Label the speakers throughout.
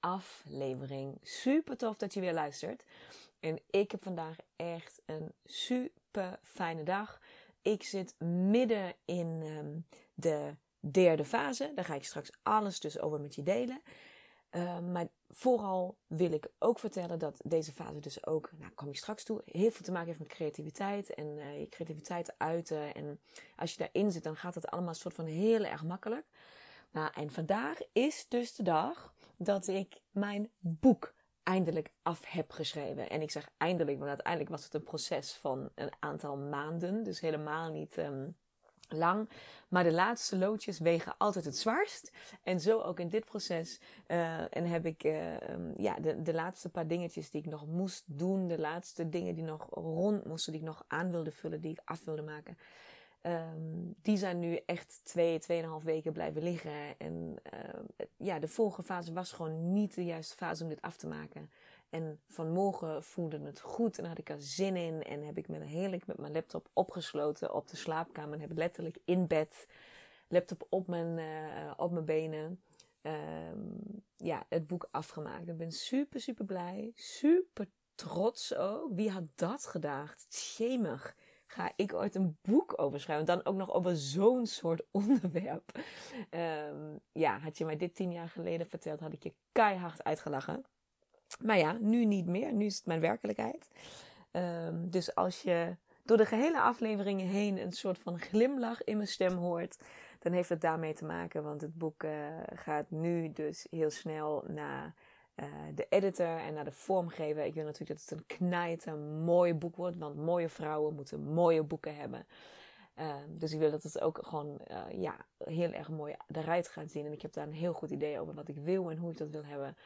Speaker 1: aflevering. Super tof dat je weer luistert. En ik heb vandaag echt een super fijne dag. Ik zit midden in um, de derde fase. Daar ga ik straks alles dus over met je delen. Uh, maar vooral wil ik ook vertellen dat deze fase dus ook, nou kom je straks toe, heel veel te maken heeft met creativiteit en uh, je creativiteit uiten. En als je daarin zit, dan gaat het allemaal soort van heel erg makkelijk. Nou, en vandaag is dus de dag dat ik mijn boek eindelijk af heb geschreven. En ik zeg eindelijk, want uiteindelijk was het een proces van een aantal maanden. Dus helemaal niet um, lang. Maar de laatste loodjes wegen altijd het zwaarst. En zo ook in dit proces. Uh, en heb ik uh, um, ja, de, de laatste paar dingetjes die ik nog moest doen. De laatste dingen die nog rond moesten, die ik nog aan wilde vullen, die ik af wilde maken. Um, die zijn nu echt twee, tweeënhalf weken blijven liggen. En uh, ja, de vorige fase was gewoon niet de juiste fase om dit af te maken. En vanmorgen voelde het goed en had ik er zin in. En heb ik me heerlijk met mijn laptop opgesloten op de slaapkamer. En heb letterlijk in bed, laptop op mijn, uh, op mijn benen, um, ja, het boek afgemaakt. Ik ben super, super blij. Super trots ook. Wie had dat gedacht? Schemig ga ik ooit een boek over schrijven. Dan ook nog over zo'n soort onderwerp. Um, ja, had je mij dit tien jaar geleden verteld, had ik je keihard uitgelachen. Maar ja, nu niet meer. Nu is het mijn werkelijkheid. Um, dus als je door de gehele afleveringen heen een soort van glimlach in mijn stem hoort, dan heeft het daarmee te maken. Want het boek uh, gaat nu dus heel snel naar uh, de editor en naar de vormgever. Ik wil natuurlijk dat het een knijter mooi boek wordt, want mooie vrouwen moeten mooie boeken hebben. Uh, dus ik wil dat het ook gewoon uh, ja, heel erg mooi eruit gaat zien. En ik heb daar een heel goed idee over wat ik wil en hoe ik dat wil hebben.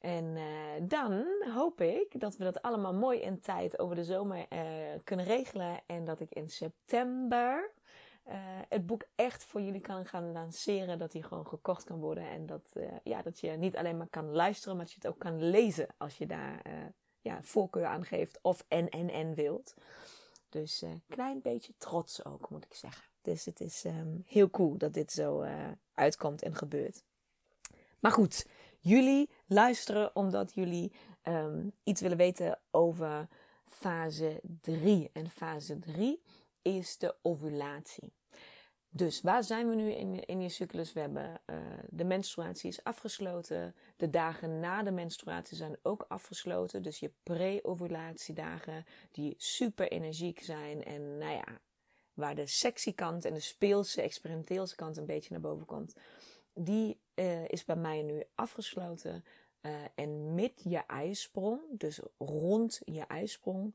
Speaker 1: En uh, dan hoop ik dat we dat allemaal mooi in tijd over de zomer kunnen regelen. En dat ik in september uh, het boek echt voor jullie kan gaan lanceren. Dat hij gewoon gekocht kan worden. En dat, uh, ja, dat je niet alleen maar kan luisteren, maar dat je het ook kan lezen als je daar uh, ja, voorkeur aan geeft. Of en en en wilt. Dus een klein beetje trots ook, moet ik zeggen. Dus het is um, heel cool dat dit zo uitkomt en gebeurt. Maar goed, jullie luisteren omdat jullie um, iets willen weten over fase 3. En fase 3 is de ovulatie. Dus waar zijn we nu in, in je cyclus? We hebben uh, de menstruatie is afgesloten. De dagen na de menstruatie zijn ook afgesloten. Dus je pre-ovulatiedagen die super energiek zijn. En nou ja, waar de sexy kant en de speelse, experimenteelse kant een beetje naar boven komt. Die uh, is bij mij nu afgesloten. Uh, en met je ijsprong, dus rond je ijsprong,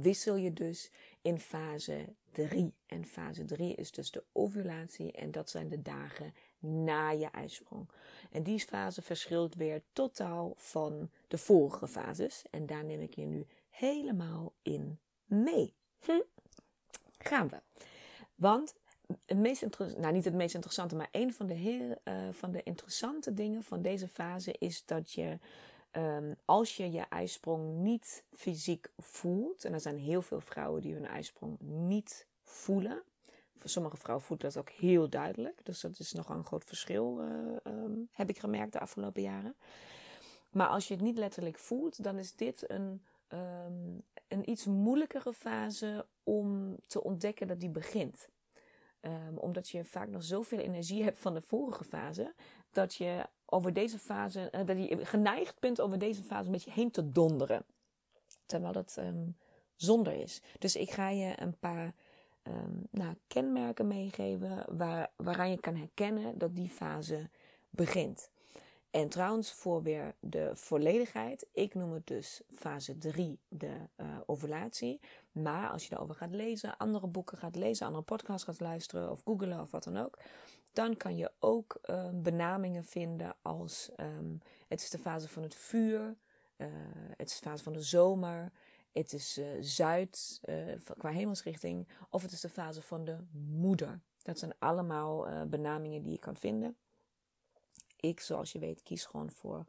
Speaker 1: wissel je dus in fase 3. En fase 3 is dus de ovulatie en dat zijn de dagen na je ijsprong. En die fase verschilt weer totaal van de vorige fases. En daar neem ik je nu helemaal in mee. Hm. Gaan we. Want het meest nou niet het meest interessante, maar een van de, heel, uh, van de interessante dingen van deze fase is dat je Um, als je je ijsprong niet fysiek voelt, en er zijn heel veel vrouwen die hun ijsprong niet voelen. Voor sommige vrouwen voelt dat ook heel duidelijk. Dus dat is nog een groot verschil, uh, um, heb ik gemerkt de afgelopen jaren. Maar als je het niet letterlijk voelt, dan is dit een, um, een iets moeilijkere fase om te ontdekken dat die begint. Um, omdat je vaak nog zoveel energie hebt van de vorige fase, dat je over deze fase, uh, dat je geneigd bent over deze fase een beetje heen te donderen. Terwijl dat um, zonder is. Dus ik ga je een paar um, nou, kenmerken meegeven waar, waaraan je kan herkennen dat die fase begint. En trouwens, voor weer de volledigheid, ik noem het dus fase 3, de uh, ovulatie. Maar als je daarover gaat lezen, andere boeken gaat lezen, andere podcasts gaat luisteren of googelen of wat dan ook, dan kan je ook uh, benamingen vinden als um, het is de fase van het vuur, uh, het is de fase van de zomer, het is zuid qua hemelsrichting of het is de fase van de moeder. Dat zijn allemaal benamingen die je kan vinden. Ik, zoals je weet, kies gewoon voor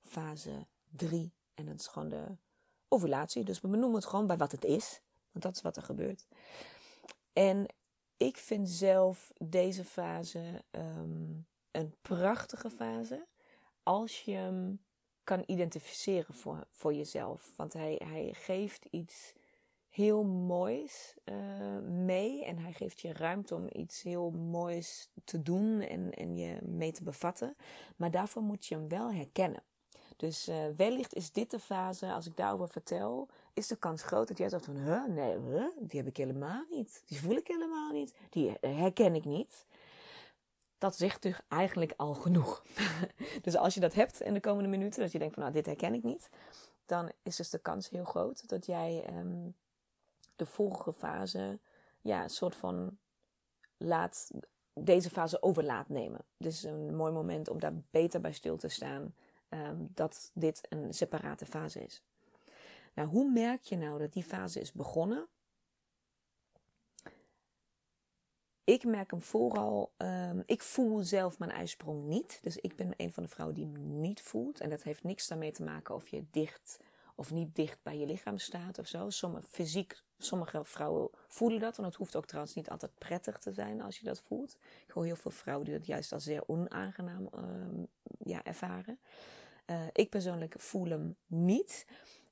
Speaker 1: fase 3 en dat is gewoon de ovulatie. Dus we benoemen het gewoon bij wat het is, want dat is wat er gebeurt. En ik vind zelf deze fase um, een prachtige fase als je hem kan identificeren voor, voor jezelf. Want hij, hij geeft iets heel moois uh, mee en hij geeft je ruimte om iets heel moois te doen en, en je mee te bevatten. Maar daarvoor moet je hem wel herkennen. Dus uh, wellicht is dit de fase, als ik daarover vertel, is de kans groot dat jij zegt van, huh, nee, huh, die heb ik helemaal niet. Die voel ik helemaal niet. Die herken ik niet. Dat zegt dus eigenlijk al genoeg. dus als je dat hebt in de komende minuten, dat je denkt van, nou, dit herken ik niet. Dan is dus de kans heel groot dat jij um, de volgende fase, ja, een soort van laat, deze fase over laat nemen. Dus een mooi moment om daar beter bij stil te staan. Um, dat dit een separate fase is. Nou, hoe merk je nou dat die fase is begonnen? Ik merk hem vooral, um, ik voel zelf mijn ijsprong niet. Dus ik ben een van de vrouwen die niet voelt. En dat heeft niks daarmee te maken of je dicht of niet dicht bij je lichaam staat of zo. Sommige, fysiek, sommige vrouwen voelen dat. En dat hoeft ook trouwens niet altijd prettig te zijn als je dat voelt. Ik hoor heel veel vrouwen die dat juist als zeer onaangenaam uh, ja, ervaren. Uh, ik persoonlijk voel hem niet.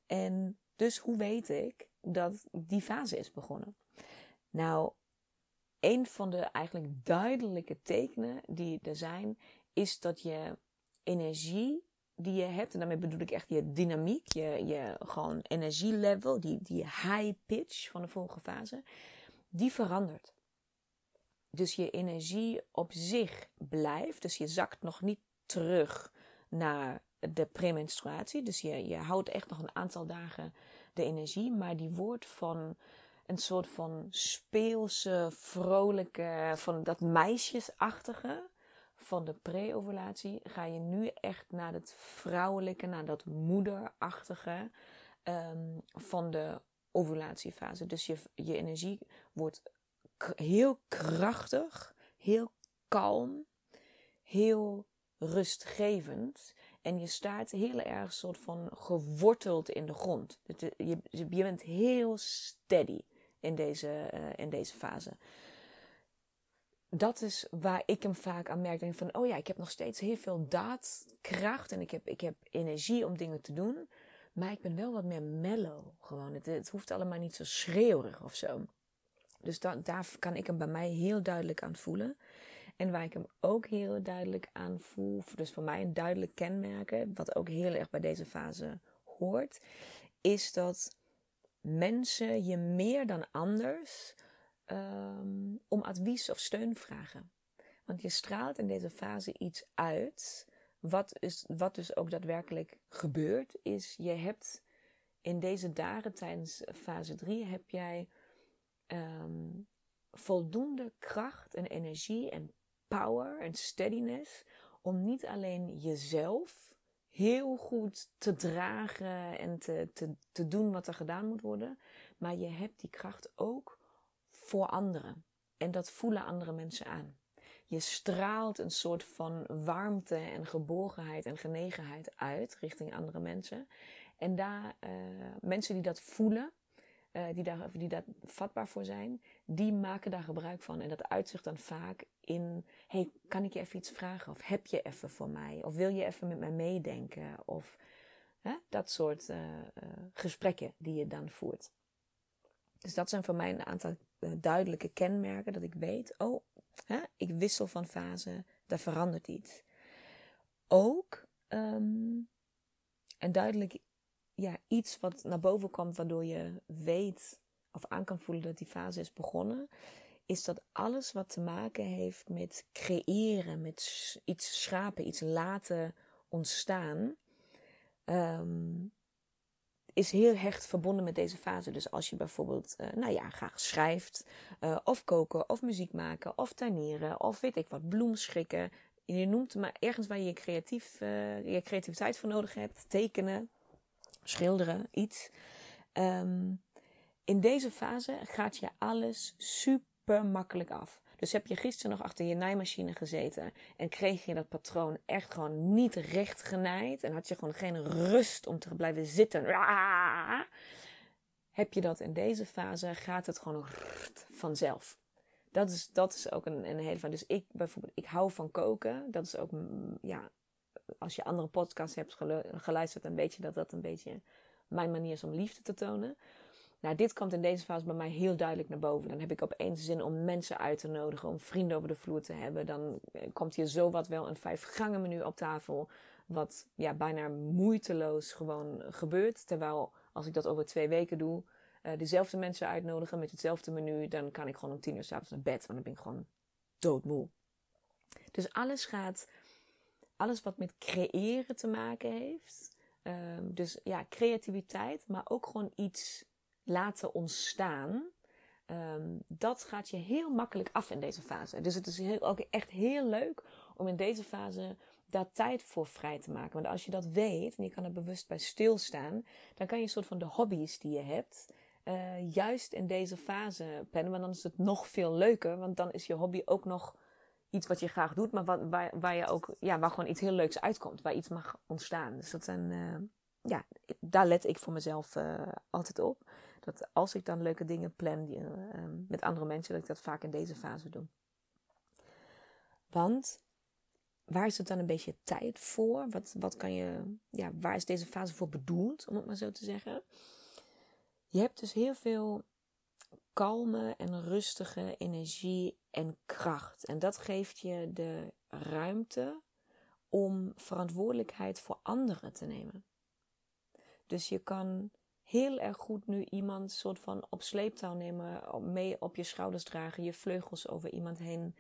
Speaker 1: En dus hoe weet ik dat die fase is begonnen? Nou, een van de eigenlijk duidelijke tekenen die er zijn, is dat je energie die je hebt, en daarmee bedoel ik echt je dynamiek, je, je gewoon energielevel, die, die high pitch van de vorige fase, die verandert. Dus je energie op zich blijft, dus je zakt nog niet terug naar de premenstruatie. Dus je, je houdt echt nog een aantal dagen de energie, maar die wordt van een soort van speelse, vrolijke, van dat meisjesachtige van de pre-ovulatie ga je nu echt naar het vrouwelijke, naar dat moederachtige um, van de ovulatiefase. Dus je, je energie wordt heel krachtig, heel kalm, heel rustgevend. En je staat heel erg soort van geworteld in de grond. Je, je bent heel steady in deze, uh, in deze fase dat is waar ik hem vaak aan merk. Denk van, oh ja, ik heb nog steeds heel veel daadkracht en ik heb, ik heb energie om dingen te doen. Maar ik ben wel wat meer mellow. Gewoon. Het, het hoeft allemaal niet zo schreeuwerig of zo. Dus da daar kan ik hem bij mij heel duidelijk aan voelen. En waar ik hem ook heel duidelijk aan voel, dus voor mij een duidelijk kenmerken, wat ook heel erg bij deze fase hoort, is dat mensen je meer dan anders um, om advies of steun vragen. Want je straalt in deze fase iets uit. Wat, is, wat dus ook daadwerkelijk gebeurt, is je hebt in deze dagen tijdens fase 3 heb jij um, voldoende kracht en energie en power en steadiness om niet alleen jezelf heel goed te dragen en te, te, te doen wat er gedaan moet worden, maar je hebt die kracht ook voor anderen. En dat voelen andere mensen aan. Je straalt een soort van warmte en geborgenheid en genegenheid uit richting andere mensen. En daar, uh, mensen die dat voelen, uh, die, daar, die daar vatbaar voor zijn, die maken daar gebruik van. En dat uitzicht dan vaak in: hey, kan ik je even iets vragen? Of heb je even voor mij? Of wil je even met mij meedenken? Of hè, dat soort uh, gesprekken die je dan voert. Dus dat zijn voor mij een aantal eh, duidelijke kenmerken dat ik weet, oh, hè, ik wissel van fase, daar verandert iets. ook um, en duidelijk ja, iets wat naar boven komt, waardoor je weet of aan kan voelen dat die fase is begonnen, is dat alles wat te maken heeft met creëren, met iets schapen, iets laten ontstaan, um, is heel hecht verbonden met deze fase. Dus als je bijvoorbeeld, uh, nou ja, graag schrijft, uh, of koken, of muziek maken, of tuineren, of weet ik wat, bloemschikken. Je noemt maar ergens waar je creatief, uh, je creativiteit voor nodig hebt. Tekenen, schilderen, iets. Um, in deze fase gaat je alles super makkelijk af. Dus heb je gisteren nog achter je naaimachine gezeten en kreeg je dat patroon echt gewoon niet recht genaaid en had je gewoon geen rust om te blijven zitten. Heb je dat in deze fase, gaat het gewoon vanzelf. Dat is, dat is ook een, een hele van. Dus ik bijvoorbeeld, ik hou van koken. Dat is ook, mm, ja, als je andere podcasts hebt geluisterd, dan weet je dat dat een beetje mijn manier is om liefde te tonen. Nou, dit komt in deze fase bij mij heel duidelijk naar boven. Dan heb ik opeens zin om mensen uit te nodigen, om vrienden over de vloer te hebben. Dan eh, komt hier zo wat wel een vijf gangen menu op tafel. Wat ja, bijna moeiteloos gewoon gebeurt. Terwijl als ik dat over twee weken doe, uh, dezelfde mensen uitnodigen met hetzelfde menu, dan kan ik gewoon om tien uur s'avonds naar bed. Want dan ben ik gewoon doodmoe. Dus alles gaat, alles wat met creëren te maken heeft. Um, dus ja, creativiteit, maar ook gewoon iets laten ontstaan. Um, dat gaat je heel makkelijk af in deze fase. Dus het is ook echt heel leuk om in deze fase daar tijd voor vrij te maken. Want als je dat weet en je kan er bewust bij stilstaan, dan kan je een soort van de hobby's die je hebt, uh, juist in deze fase pennen. Want dan is het nog veel leuker, want dan is je hobby ook nog iets wat je graag doet, maar waar, waar, je ook, ja, waar gewoon iets heel leuks uitkomt, waar iets mag ontstaan. Dus dat zijn, uh, ja, daar let ik voor mezelf uh, altijd op dat als ik dan leuke dingen plan die, uh, met andere mensen, dat ik dat vaak in deze fase doe. Want waar is het dan een beetje tijd voor? Wat, wat kan je, ja, waar is deze fase voor bedoeld, om het maar zo te zeggen? Je hebt dus heel veel kalme en rustige energie en kracht. En dat geeft je de ruimte om verantwoordelijkheid voor anderen te nemen. Dus je kan heel erg goed nu iemand soort van op sleeptouw nemen, mee op je schouders dragen, je vleugels over iemand heen,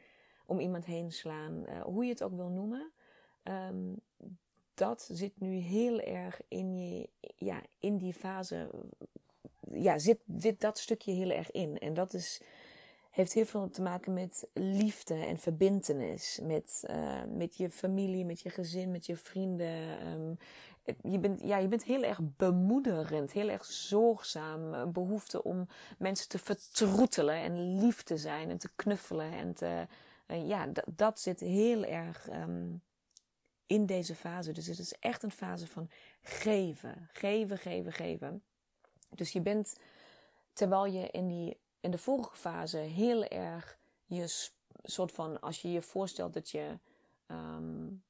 Speaker 1: om iemand heen slaan, uh, hoe je het ook wil noemen. Um, dat zit nu heel erg in, je, ja, in die fase. Ja, zit, zit dat stukje heel erg in. En dat is, heeft heel veel te maken met liefde en verbintenis. Met, uh, met je familie, met je gezin, met je vrienden. Um, je bent, ja, je bent heel erg bemoederend, heel erg zorgzaam. Behoefte om mensen te vertroetelen en lief te zijn en te knuffelen. En te, uh, ja, dat zit heel erg um, in deze fase. Dus het is echt een fase van geven, geven, geven, geven. Dus je bent, terwijl je in, die, in de vorige fase heel erg je soort van, als je je voorstelt dat je um,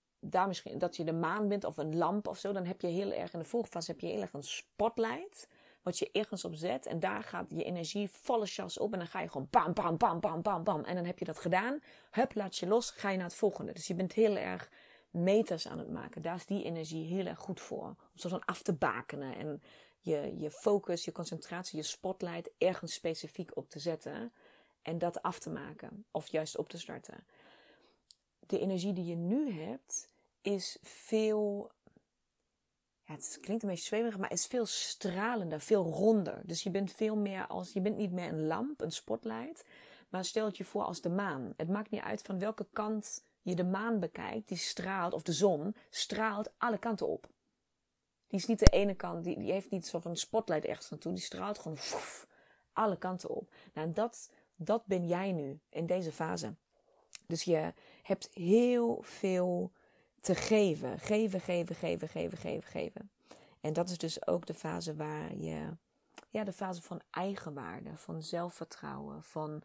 Speaker 1: misschien, dat je de maan bent of een lamp of zo, dan heb je heel erg in de fase heb je heel erg een spotlight. Wat je ergens op zet. En daar gaat je energie volle chas op. En dan ga je gewoon bam, bam, bam, bam, bam, bam. En dan heb je dat gedaan. Hup, laat je los. Ga je naar het volgende. Dus je bent heel erg meters aan het maken. Daar is die energie heel erg goed voor. Om zo van af te bakenen. En je, je focus, je concentratie, je spotlight ergens specifiek op te zetten. En dat af te maken. Of juist op te starten. De energie die je nu hebt, is veel. Ja, het klinkt een beetje zweverig, maar is veel stralender, veel ronder. Dus je bent veel meer als. Je bent niet meer een lamp, een spotlight. Maar stel het je voor als de maan. Het maakt niet uit van welke kant je de maan bekijkt. Die straalt, of de zon, straalt alle kanten op. Die is niet de ene kant, die, die heeft niet zo van spotlight ergens naartoe. Die straalt gewoon alle kanten op. Nou, dat, dat ben jij nu in deze fase. Dus je hebt heel veel te geven. Geven, geven, geven, geven, geven, geven. En dat is dus ook de fase waar je, ja, de fase van eigenwaarde, van zelfvertrouwen, van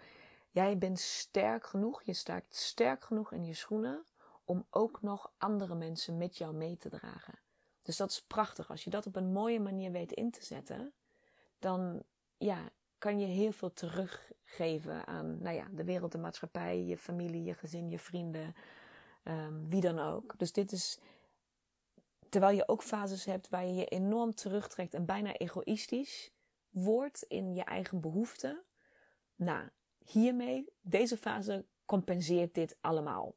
Speaker 1: jij bent sterk genoeg, je staat sterk genoeg in je schoenen om ook nog andere mensen met jou mee te dragen. Dus dat is prachtig. Als je dat op een mooie manier weet in te zetten, dan ja, kan je heel veel teruggeven aan nou ja, de wereld, de maatschappij, je familie, je gezin, je vrienden, um, wie dan ook. Dus dit is terwijl je ook fases hebt waar je je enorm terugtrekt en bijna egoïstisch wordt in je eigen behoeften. Nou, hiermee, deze fase compenseert dit allemaal.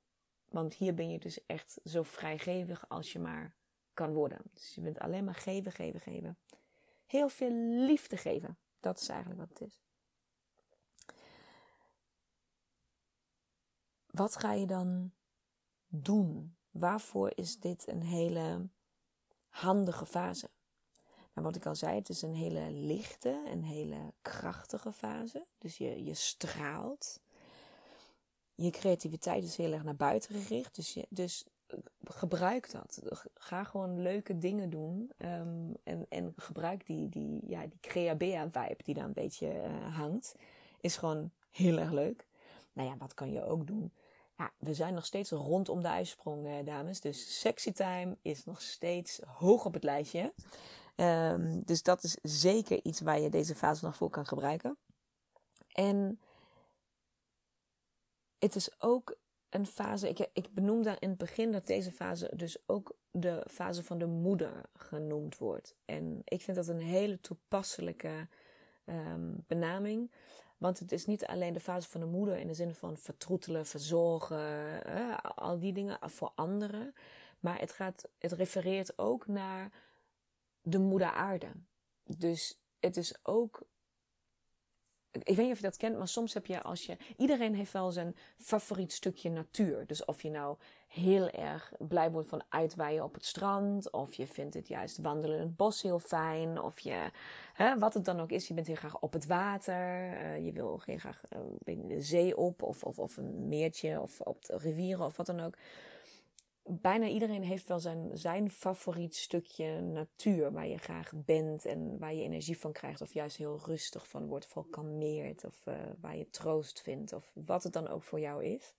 Speaker 1: Want hier ben je dus echt zo vrijgevig als je maar kan worden. Dus je bent alleen maar geven, geven, geven. Heel veel liefde geven. Dat is eigenlijk wat het is. Wat ga je dan doen? Waarvoor is dit een hele handige fase? Nou, wat ik al zei, het is een hele lichte, een hele krachtige fase. Dus je, je straalt. Je creativiteit is heel erg naar buiten gericht. Dus, je, dus gebruik dat. Ga gewoon leuke dingen doen. Um, en, en gebruik die, die, ja, die Creabea-vibe die daar een beetje uh, hangt. Is gewoon heel erg leuk. Nou ja, wat kan je ook doen? Ja, we zijn nog steeds rondom de ijsprong, eh, dames. Dus sexy time is nog steeds hoog op het lijstje. Um, dus dat is zeker iets waar je deze fase nog voor kan gebruiken. En het is ook een fase, ik, ik benoemde in het begin dat deze fase dus ook de fase van de moeder genoemd wordt. En ik vind dat een hele toepasselijke um, benaming. Want het is niet alleen de fase van de moeder in de zin van vertroetelen, verzorgen, al die dingen voor anderen. Maar het, gaat, het refereert ook naar de moeder aarde. Dus het is ook ik weet niet of je dat kent, maar soms heb je als je. Iedereen heeft wel zijn favoriet stukje natuur. Dus of je nou heel erg blij wordt van uitwaaien op het strand. Of je vindt het juist wandelen in het bos heel fijn. Of je, hè, wat het dan ook is, je bent heel graag op het water. Uh, je wil heel graag uh, de zee op. Of, of, of een meertje. Of op de rivieren of wat dan ook bijna iedereen heeft wel zijn, zijn favoriet stukje natuur waar je graag bent en waar je energie van krijgt, of juist heel rustig van wordt, of kalmeert, of uh, waar je troost vindt, of wat het dan ook voor jou is.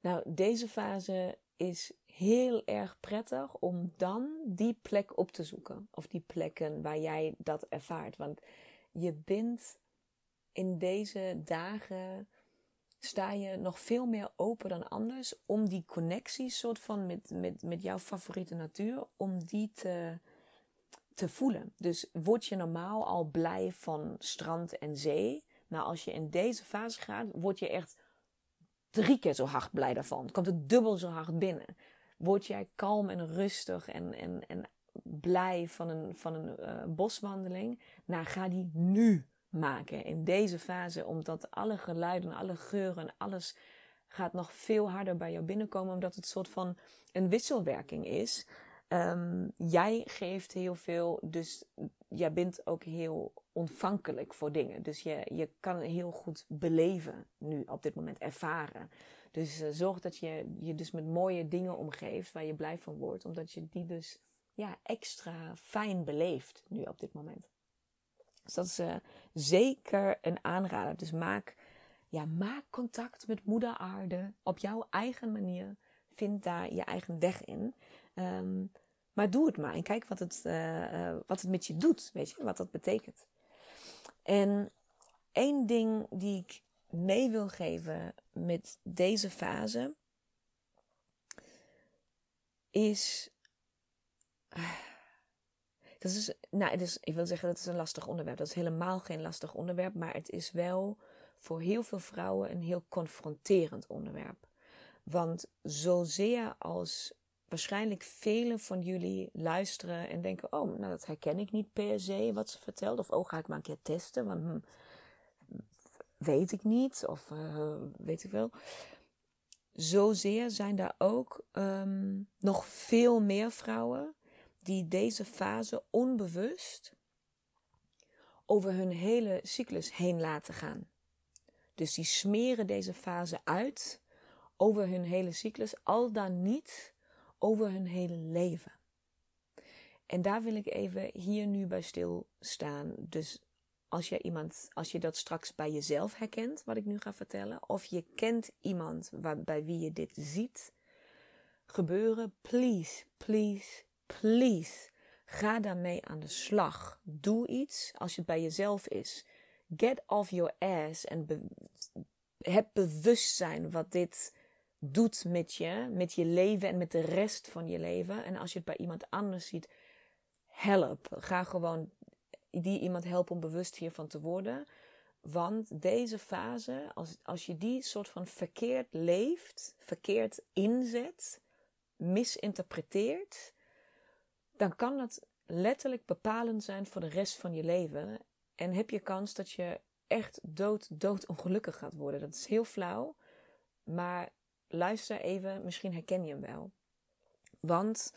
Speaker 1: Nou, deze fase is heel erg prettig om dan die plek op te zoeken, of die plekken waar jij dat ervaart. Want je bent in deze dagen sta je nog veel meer open dan anders om die connectie soort van met, met, met jouw favoriete natuur, om die te, te voelen. Dus word je normaal al blij van strand en zee. Nou, als je in deze fase gaat, word je echt drie keer zo hard blij daarvan. Komt het dubbel zo hard binnen. Word jij kalm en rustig en, en, en blij van een, van een uh, boswandeling? Nou, ga die nu maken in deze fase, omdat alle geluiden, alle geuren, alles gaat nog veel harder bij jou binnenkomen, omdat het een soort van een wisselwerking is. Um, jij geeft heel veel, dus jij bent ook heel ontvankelijk voor dingen. Dus je, je kan heel goed beleven nu op dit moment, ervaren. Dus uh, zorg dat je je dus met mooie dingen omgeeft waar je blij van wordt, omdat je die dus ja, extra fijn beleeft nu op dit moment. Dus dat is uh, zeker een aanrader. Dus maak, ja, maak contact met moeder aarde op jouw eigen manier. Vind daar je eigen weg in. Um, maar doe het maar en kijk wat het, uh, wat het met je doet. Weet je, wat dat betekent. En één ding die ik mee wil geven met deze fase is dat is, nou, het is, ik wil zeggen, dat is een lastig onderwerp. Dat is helemaal geen lastig onderwerp, maar het is wel voor heel veel vrouwen een heel confronterend onderwerp. Want zozeer als waarschijnlijk velen van jullie luisteren en denken: Oh, nou dat herken ik niet per se wat ze vertelt. Of oh, ga ik maar een keer testen, want hm, weet ik niet. Of uh, weet ik wel. Zozeer zijn daar ook um, nog veel meer vrouwen die deze fase onbewust over hun hele cyclus heen laten gaan. Dus die smeren deze fase uit over hun hele cyclus, al dan niet over hun hele leven. En daar wil ik even hier nu bij stilstaan. Dus als je iemand, als je dat straks bij jezelf herkent, wat ik nu ga vertellen, of je kent iemand waar, bij wie je dit ziet gebeuren, please, please, please, ga daarmee aan de slag. Doe iets als het bij jezelf is. Get off your ass en heb bewustzijn wat dit doet met je, met je leven en met de rest van je leven. En als je het bij iemand anders ziet, help. Ga gewoon die iemand helpen om bewust hiervan te worden. Want deze fase, als, als je die soort van verkeerd leeft, verkeerd inzet, misinterpreteert, dan kan dat letterlijk bepalend zijn voor de rest van je leven. En heb je kans dat je echt dood, dood ongelukkig gaat worden. Dat is heel flauw. Maar luister even, misschien herken je hem wel. Want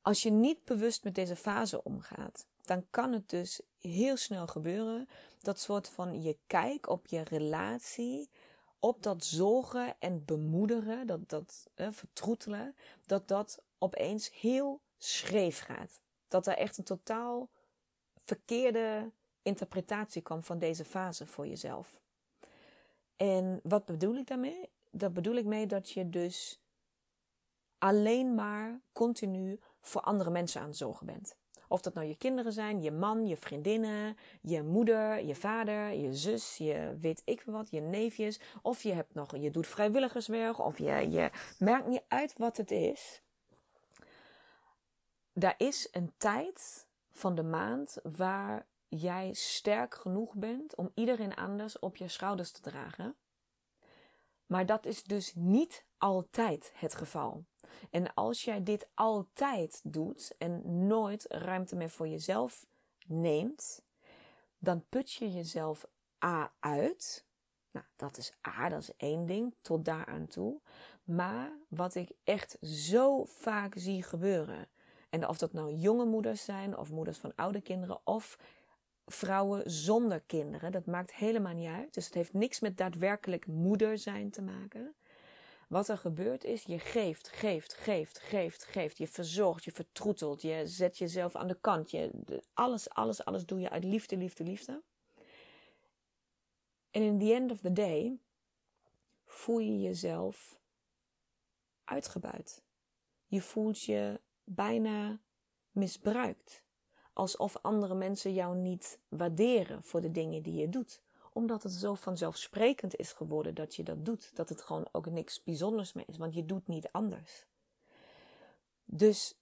Speaker 1: als je niet bewust met deze fase omgaat, dan kan het dus heel snel gebeuren dat soort van je kijk op je relatie, op dat zorgen en bemoederen, dat, dat vertroetelen, dat dat opeens heel schreef gaat. Dat er echt een totaal verkeerde interpretatie kwam van deze fase voor jezelf. En wat bedoel ik daarmee? Dat bedoel ik mee dat je dus alleen maar continu voor andere mensen aan het zorgen bent. Of dat nou je kinderen zijn, je man, je vriendinnen, je moeder, je vader, je zus, je weet ik wat, je neefjes. Of je hebt nog, je doet vrijwilligerswerk, of je, je merkt niet uit wat het is. Daar is een tijd van de maand waar jij sterk genoeg bent om iedereen anders op je schouders te dragen. Maar dat is dus niet altijd het geval. En als jij dit altijd doet en nooit ruimte meer voor jezelf neemt, dan put je jezelf A uit. Nou, dat is A, dat is één ding, tot daar aan toe. Maar wat ik echt zo vaak zie gebeuren, en of dat nou jonge moeders zijn, of moeders van oude kinderen, of vrouwen zonder kinderen, dat maakt helemaal niet uit. Dus het heeft niks met daadwerkelijk moeder zijn te maken. Wat er gebeurt is, je geeft, geeft, geeft, geeft, geeft. Je verzorgt, je vertroetelt, je zet jezelf aan de kant. Je, alles, alles, alles doe je uit liefde, liefde, liefde. En in the end of the day voel je jezelf uitgebuit. Je voelt je bijna misbruikt. Alsof andere mensen jou niet waarderen voor de dingen die je doet omdat het zo vanzelfsprekend is geworden dat je dat doet. Dat het gewoon ook niks bijzonders meer is, want je doet niet anders. Dus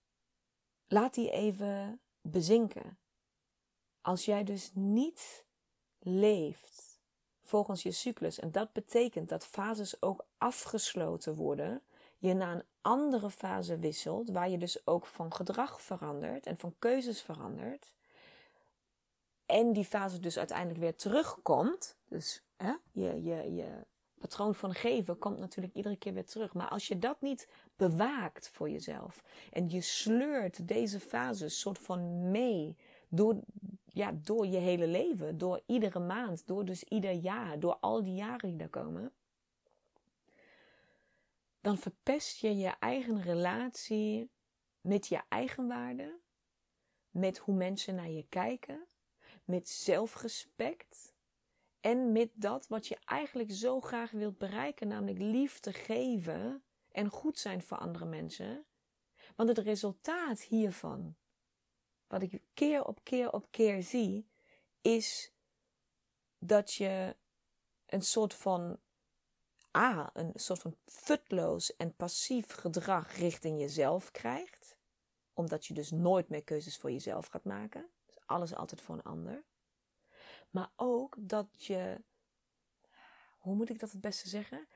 Speaker 1: laat die even bezinken. Als jij dus niet leeft volgens je cyclus, en dat betekent dat fases ook afgesloten worden, je naar een andere fase wisselt, waar je dus ook van gedrag verandert en van keuzes verandert, en die fase dus uiteindelijk weer terugkomt. Dus hè, je, je, je patroon van geven komt natuurlijk iedere keer weer terug. Maar als je dat niet bewaakt voor jezelf en je sleurt deze fase soort van mee door, ja, door je hele leven, door iedere maand, door dus ieder jaar, door al die jaren die daar komen, dan verpest je je eigen relatie met je eigen waarde, met hoe mensen naar je kijken, met zelfrespect en met dat wat je eigenlijk zo graag wilt bereiken, namelijk liefde geven en goed zijn voor andere mensen. Want het resultaat hiervan, wat ik keer op keer op keer zie, is dat je een soort van A, een soort van futloos en passief gedrag richting jezelf krijgt, omdat je dus nooit meer keuzes voor jezelf gaat maken alles altijd voor een ander. Maar ook dat je, hoe moet ik dat het beste zeggen?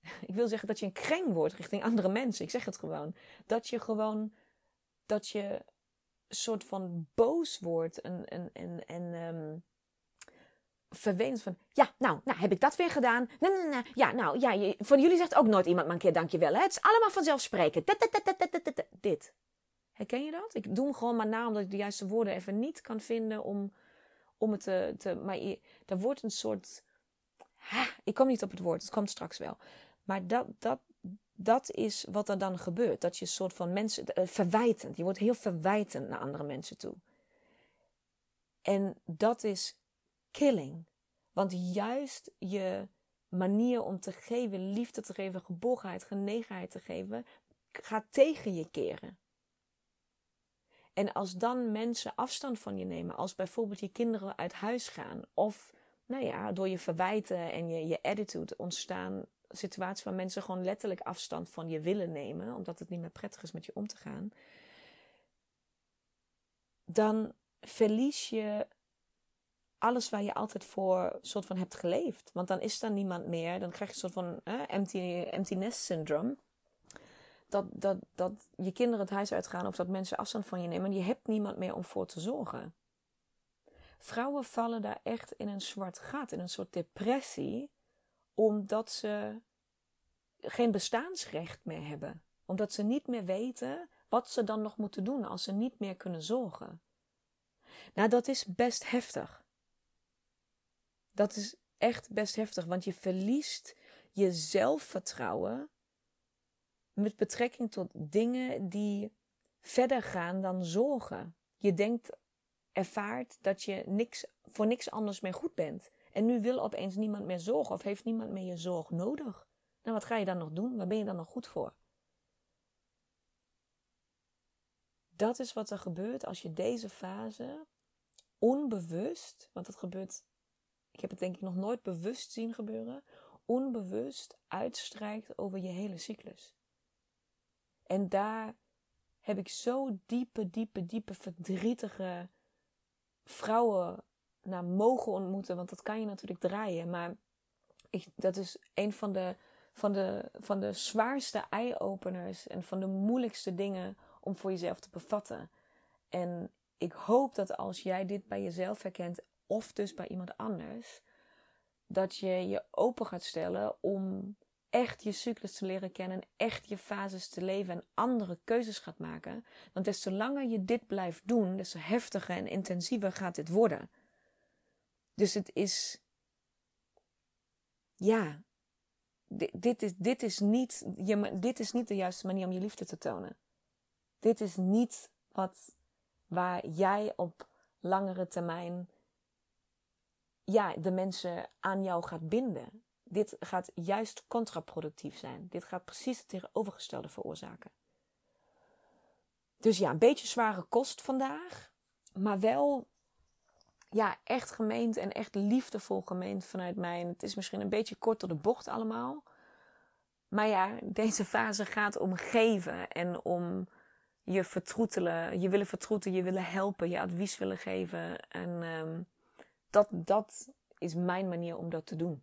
Speaker 1: Ik wil zeggen dat je een kreng wordt richting andere mensen. Ik zeg het gewoon. Dat je gewoon, dat je soort van boos wordt en, en, en, en um, van, ja, nou, nou, heb ik dat weer gedaan? Nee, nee, nee, ja, nou, ja, van jullie zegt ook nooit iemand maar een keer dankjewel. Hè? Het is allemaal vanzelfsprekend. Dit. Herken je dat? Ik doe hem gewoon maar na omdat ik de juiste woorden even niet kan vinden om, om het te, te. Maar er wordt een soort. Ik kom niet op het woord, het komt straks wel. Maar dat, dat, dat is wat er dan gebeurt. Dat je een soort van mensen. Uh, verwijtend. Je wordt heel verwijtend naar andere mensen toe. En dat is killing. Want juist je manier om te geven, liefde te geven, geborgenheid, genegenheid te geven, gaat tegen je keren. En als dan mensen afstand van je nemen, als bijvoorbeeld je kinderen uit huis gaan, of nou ja, door je verwijten en je, je attitude ontstaan situaties waar mensen gewoon letterlijk afstand van je willen nemen, omdat het niet meer prettig is met je om te gaan, dan verlies je alles waar je altijd voor soort van hebt geleefd. Want dan is er niemand meer. Dan krijg je een soort van eh, empty, empty nest syndrome. Dat, dat, dat je kinderen het huis uitgaan of dat mensen afstand van je nemen. En je hebt niemand meer om voor te zorgen. Vrouwen vallen daar echt in een zwart gat, in een soort depressie, omdat ze geen bestaansrecht meer hebben. Omdat ze niet meer weten wat ze dan nog moeten doen als ze niet meer kunnen zorgen. Nou, dat is best heftig. Dat is echt best heftig, want je verliest je zelfvertrouwen met betrekking tot dingen die verder gaan dan zorgen. Je denkt, ervaart dat je niks, voor niks anders meer goed bent. En nu wil opeens niemand meer zorgen of heeft niemand meer je zorg nodig. Nou, wat ga je dan nog doen? Waar ben je dan nog goed voor? Dat is wat er gebeurt als je deze fase onbewust, want het gebeurt, ik heb het denk ik nog nooit bewust zien gebeuren, onbewust uitstrijkt over je hele cyclus. En daar heb ik zo diepe, diepe, diepe, verdrietige vrouwen naar mogen ontmoeten. Want dat kan je natuurlijk draaien. Maar ik, dat is een van de, van, de, van de zwaarste eye-openers en van de moeilijkste dingen om voor jezelf te bevatten. En ik hoop dat als jij dit bij jezelf herkent, of dus bij iemand anders, dat je je open gaat stellen om echt je cyclus te leren kennen, echt je fases te leven en andere keuzes gaat maken. Want des te langer je dit blijft doen, des te heftiger en intensiever gaat dit worden. Dus het is. Ja. Dit, dit, is, dit, is niet, je, dit is niet de juiste manier om je liefde te tonen. Dit is niet wat, waar jij op langere termijn ja, de mensen aan jou gaat binden. Dit gaat juist contraproductief zijn. Dit gaat precies het tegenovergestelde veroorzaken. Dus ja, een beetje zware kost vandaag. Maar wel ja, echt gemeend en echt liefdevol gemeend vanuit mij. En het is misschien een beetje kort door de bocht allemaal. Maar ja, deze fase gaat om geven en om je vertroetelen. Je willen vertroeten, je willen helpen, je advies willen geven. En um, dat, dat is mijn manier om dat te doen.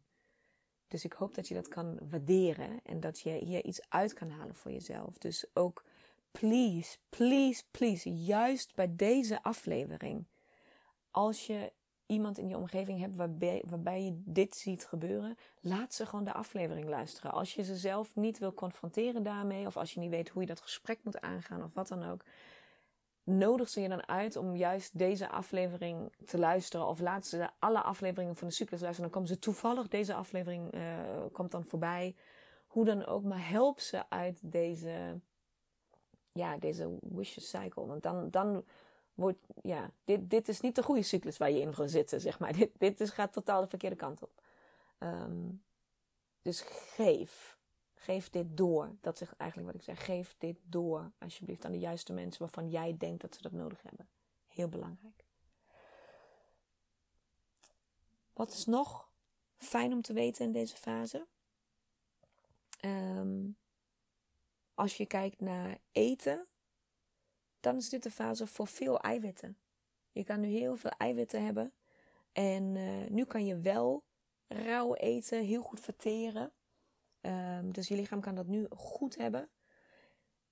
Speaker 1: Dus ik hoop dat je dat kan waarderen en dat je hier iets uit kan halen voor jezelf. Dus ook, please, please, please, juist bij deze aflevering, als je iemand in je omgeving hebt waarbij, waarbij je dit ziet gebeuren, laat ze gewoon de aflevering luisteren. Als je ze zelf niet wil confronteren daarmee, of als je niet weet hoe je dat gesprek moet aangaan, of wat dan ook, nodig ze je dan uit om juist deze aflevering te luisteren. Of laat ze alle afleveringen van de cyclus luisteren. Dan komen ze toevallig, deze aflevering uh, komt dan voorbij. Hoe dan ook, maar help ze uit deze, ja, deze vicious cycle. Want dan, dan wordt, ja, dit, dit is niet de goede cyclus waar je in gaat zitten, zeg maar. Dit, dit is, gaat totaal de verkeerde kant op. Um, dus geef. Geef dit door. Dat is eigenlijk wat ik zeg. Geef dit door, alsjeblieft, aan de juiste mensen waarvan jij denkt dat ze dat nodig hebben. Heel belangrijk. Wat is nog fijn om te weten in deze fase? Um, als je kijkt naar eten, dan is dit de fase voor veel eiwitten. Je kan nu heel veel eiwitten hebben. En uh, nu kan je wel rauw eten, heel goed verteren. Um, dus je lichaam kan dat nu goed hebben.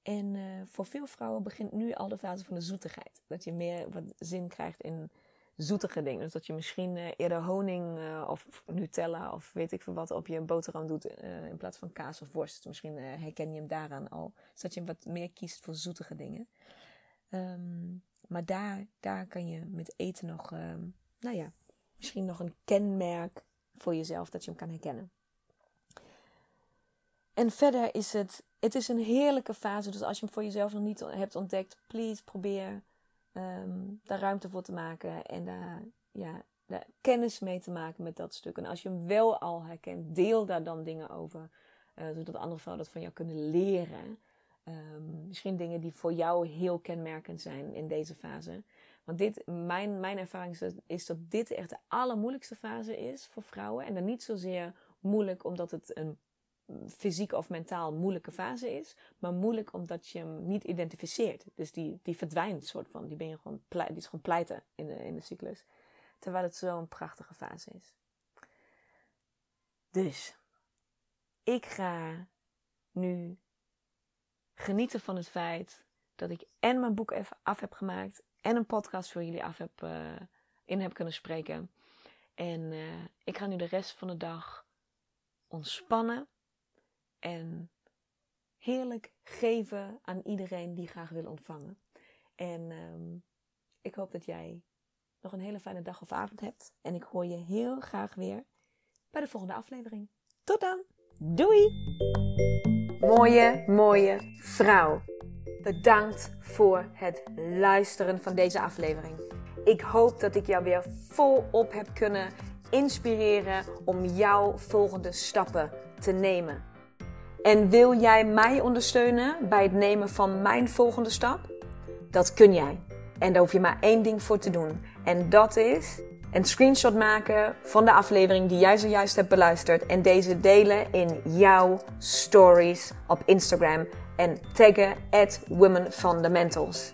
Speaker 1: En uh, voor veel vrouwen begint nu al de fase van de zoetigheid. Dat je meer wat zin krijgt in zoetige dingen. Dus dat je misschien uh, eerder honing uh, of Nutella of weet ik veel wat op je boterham doet in plaats van kaas of worst. Misschien herken je hem daaraan al. Dus dat je wat meer kiest voor zoetige dingen. Um, maar daar, daar kan je met eten nog, um, nou ja, misschien nog een kenmerk voor jezelf dat je hem kan herkennen. En verder is het, het is een heerlijke fase. Dus als je hem voor jezelf nog niet hebt ontdekt, please probeer um, daar ruimte voor te maken. En daar, ja, daar kennis mee te maken met dat stuk. En als je hem wel al herkent, deel daar dan dingen over. Uh, zodat andere vrouwen dat van jou kunnen leren. Um, misschien dingen die voor jou heel kenmerkend zijn in deze fase. Want dit, mijn, mijn ervaring is dat dit echt de allermoeilijkste fase is voor vrouwen. En dan niet zozeer moeilijk omdat het een fysiek of mentaal moeilijke fase is, maar moeilijk omdat je hem niet identificeert. Dus die, die verdwijnt, soort van. Die, ben je gewoon die is gewoon pleiten in de, in de cyclus. Terwijl het zo'n prachtige fase is. Dus, ik ga nu genieten van het feit dat ik en mijn boek even af heb gemaakt en een podcast voor jullie af heb, uh, in heb kunnen spreken. En uh, ik ga nu de rest van de dag ontspannen en heerlijk geven aan iedereen die graag wil ontvangen. En um, ik hoop dat jij nog een hele fijne dag of avond hebt. En ik hoor je heel graag weer bij de volgende aflevering. Tot dan! Doei! Mooie, mooie vrouw. Bedankt voor het luisteren van deze aflevering. Ik hoop dat ik jou weer volop heb kunnen inspireren om jouw volgende stappen te nemen. En wil jij mij ondersteunen bij het nemen van mijn volgende stap? Dat kun jij. En daar hoef je maar één ding voor te doen. En dat is een screenshot maken van de aflevering die jij zojuist hebt beluisterd. En deze delen in jouw stories op Instagram. En taggen at Women Fundamentals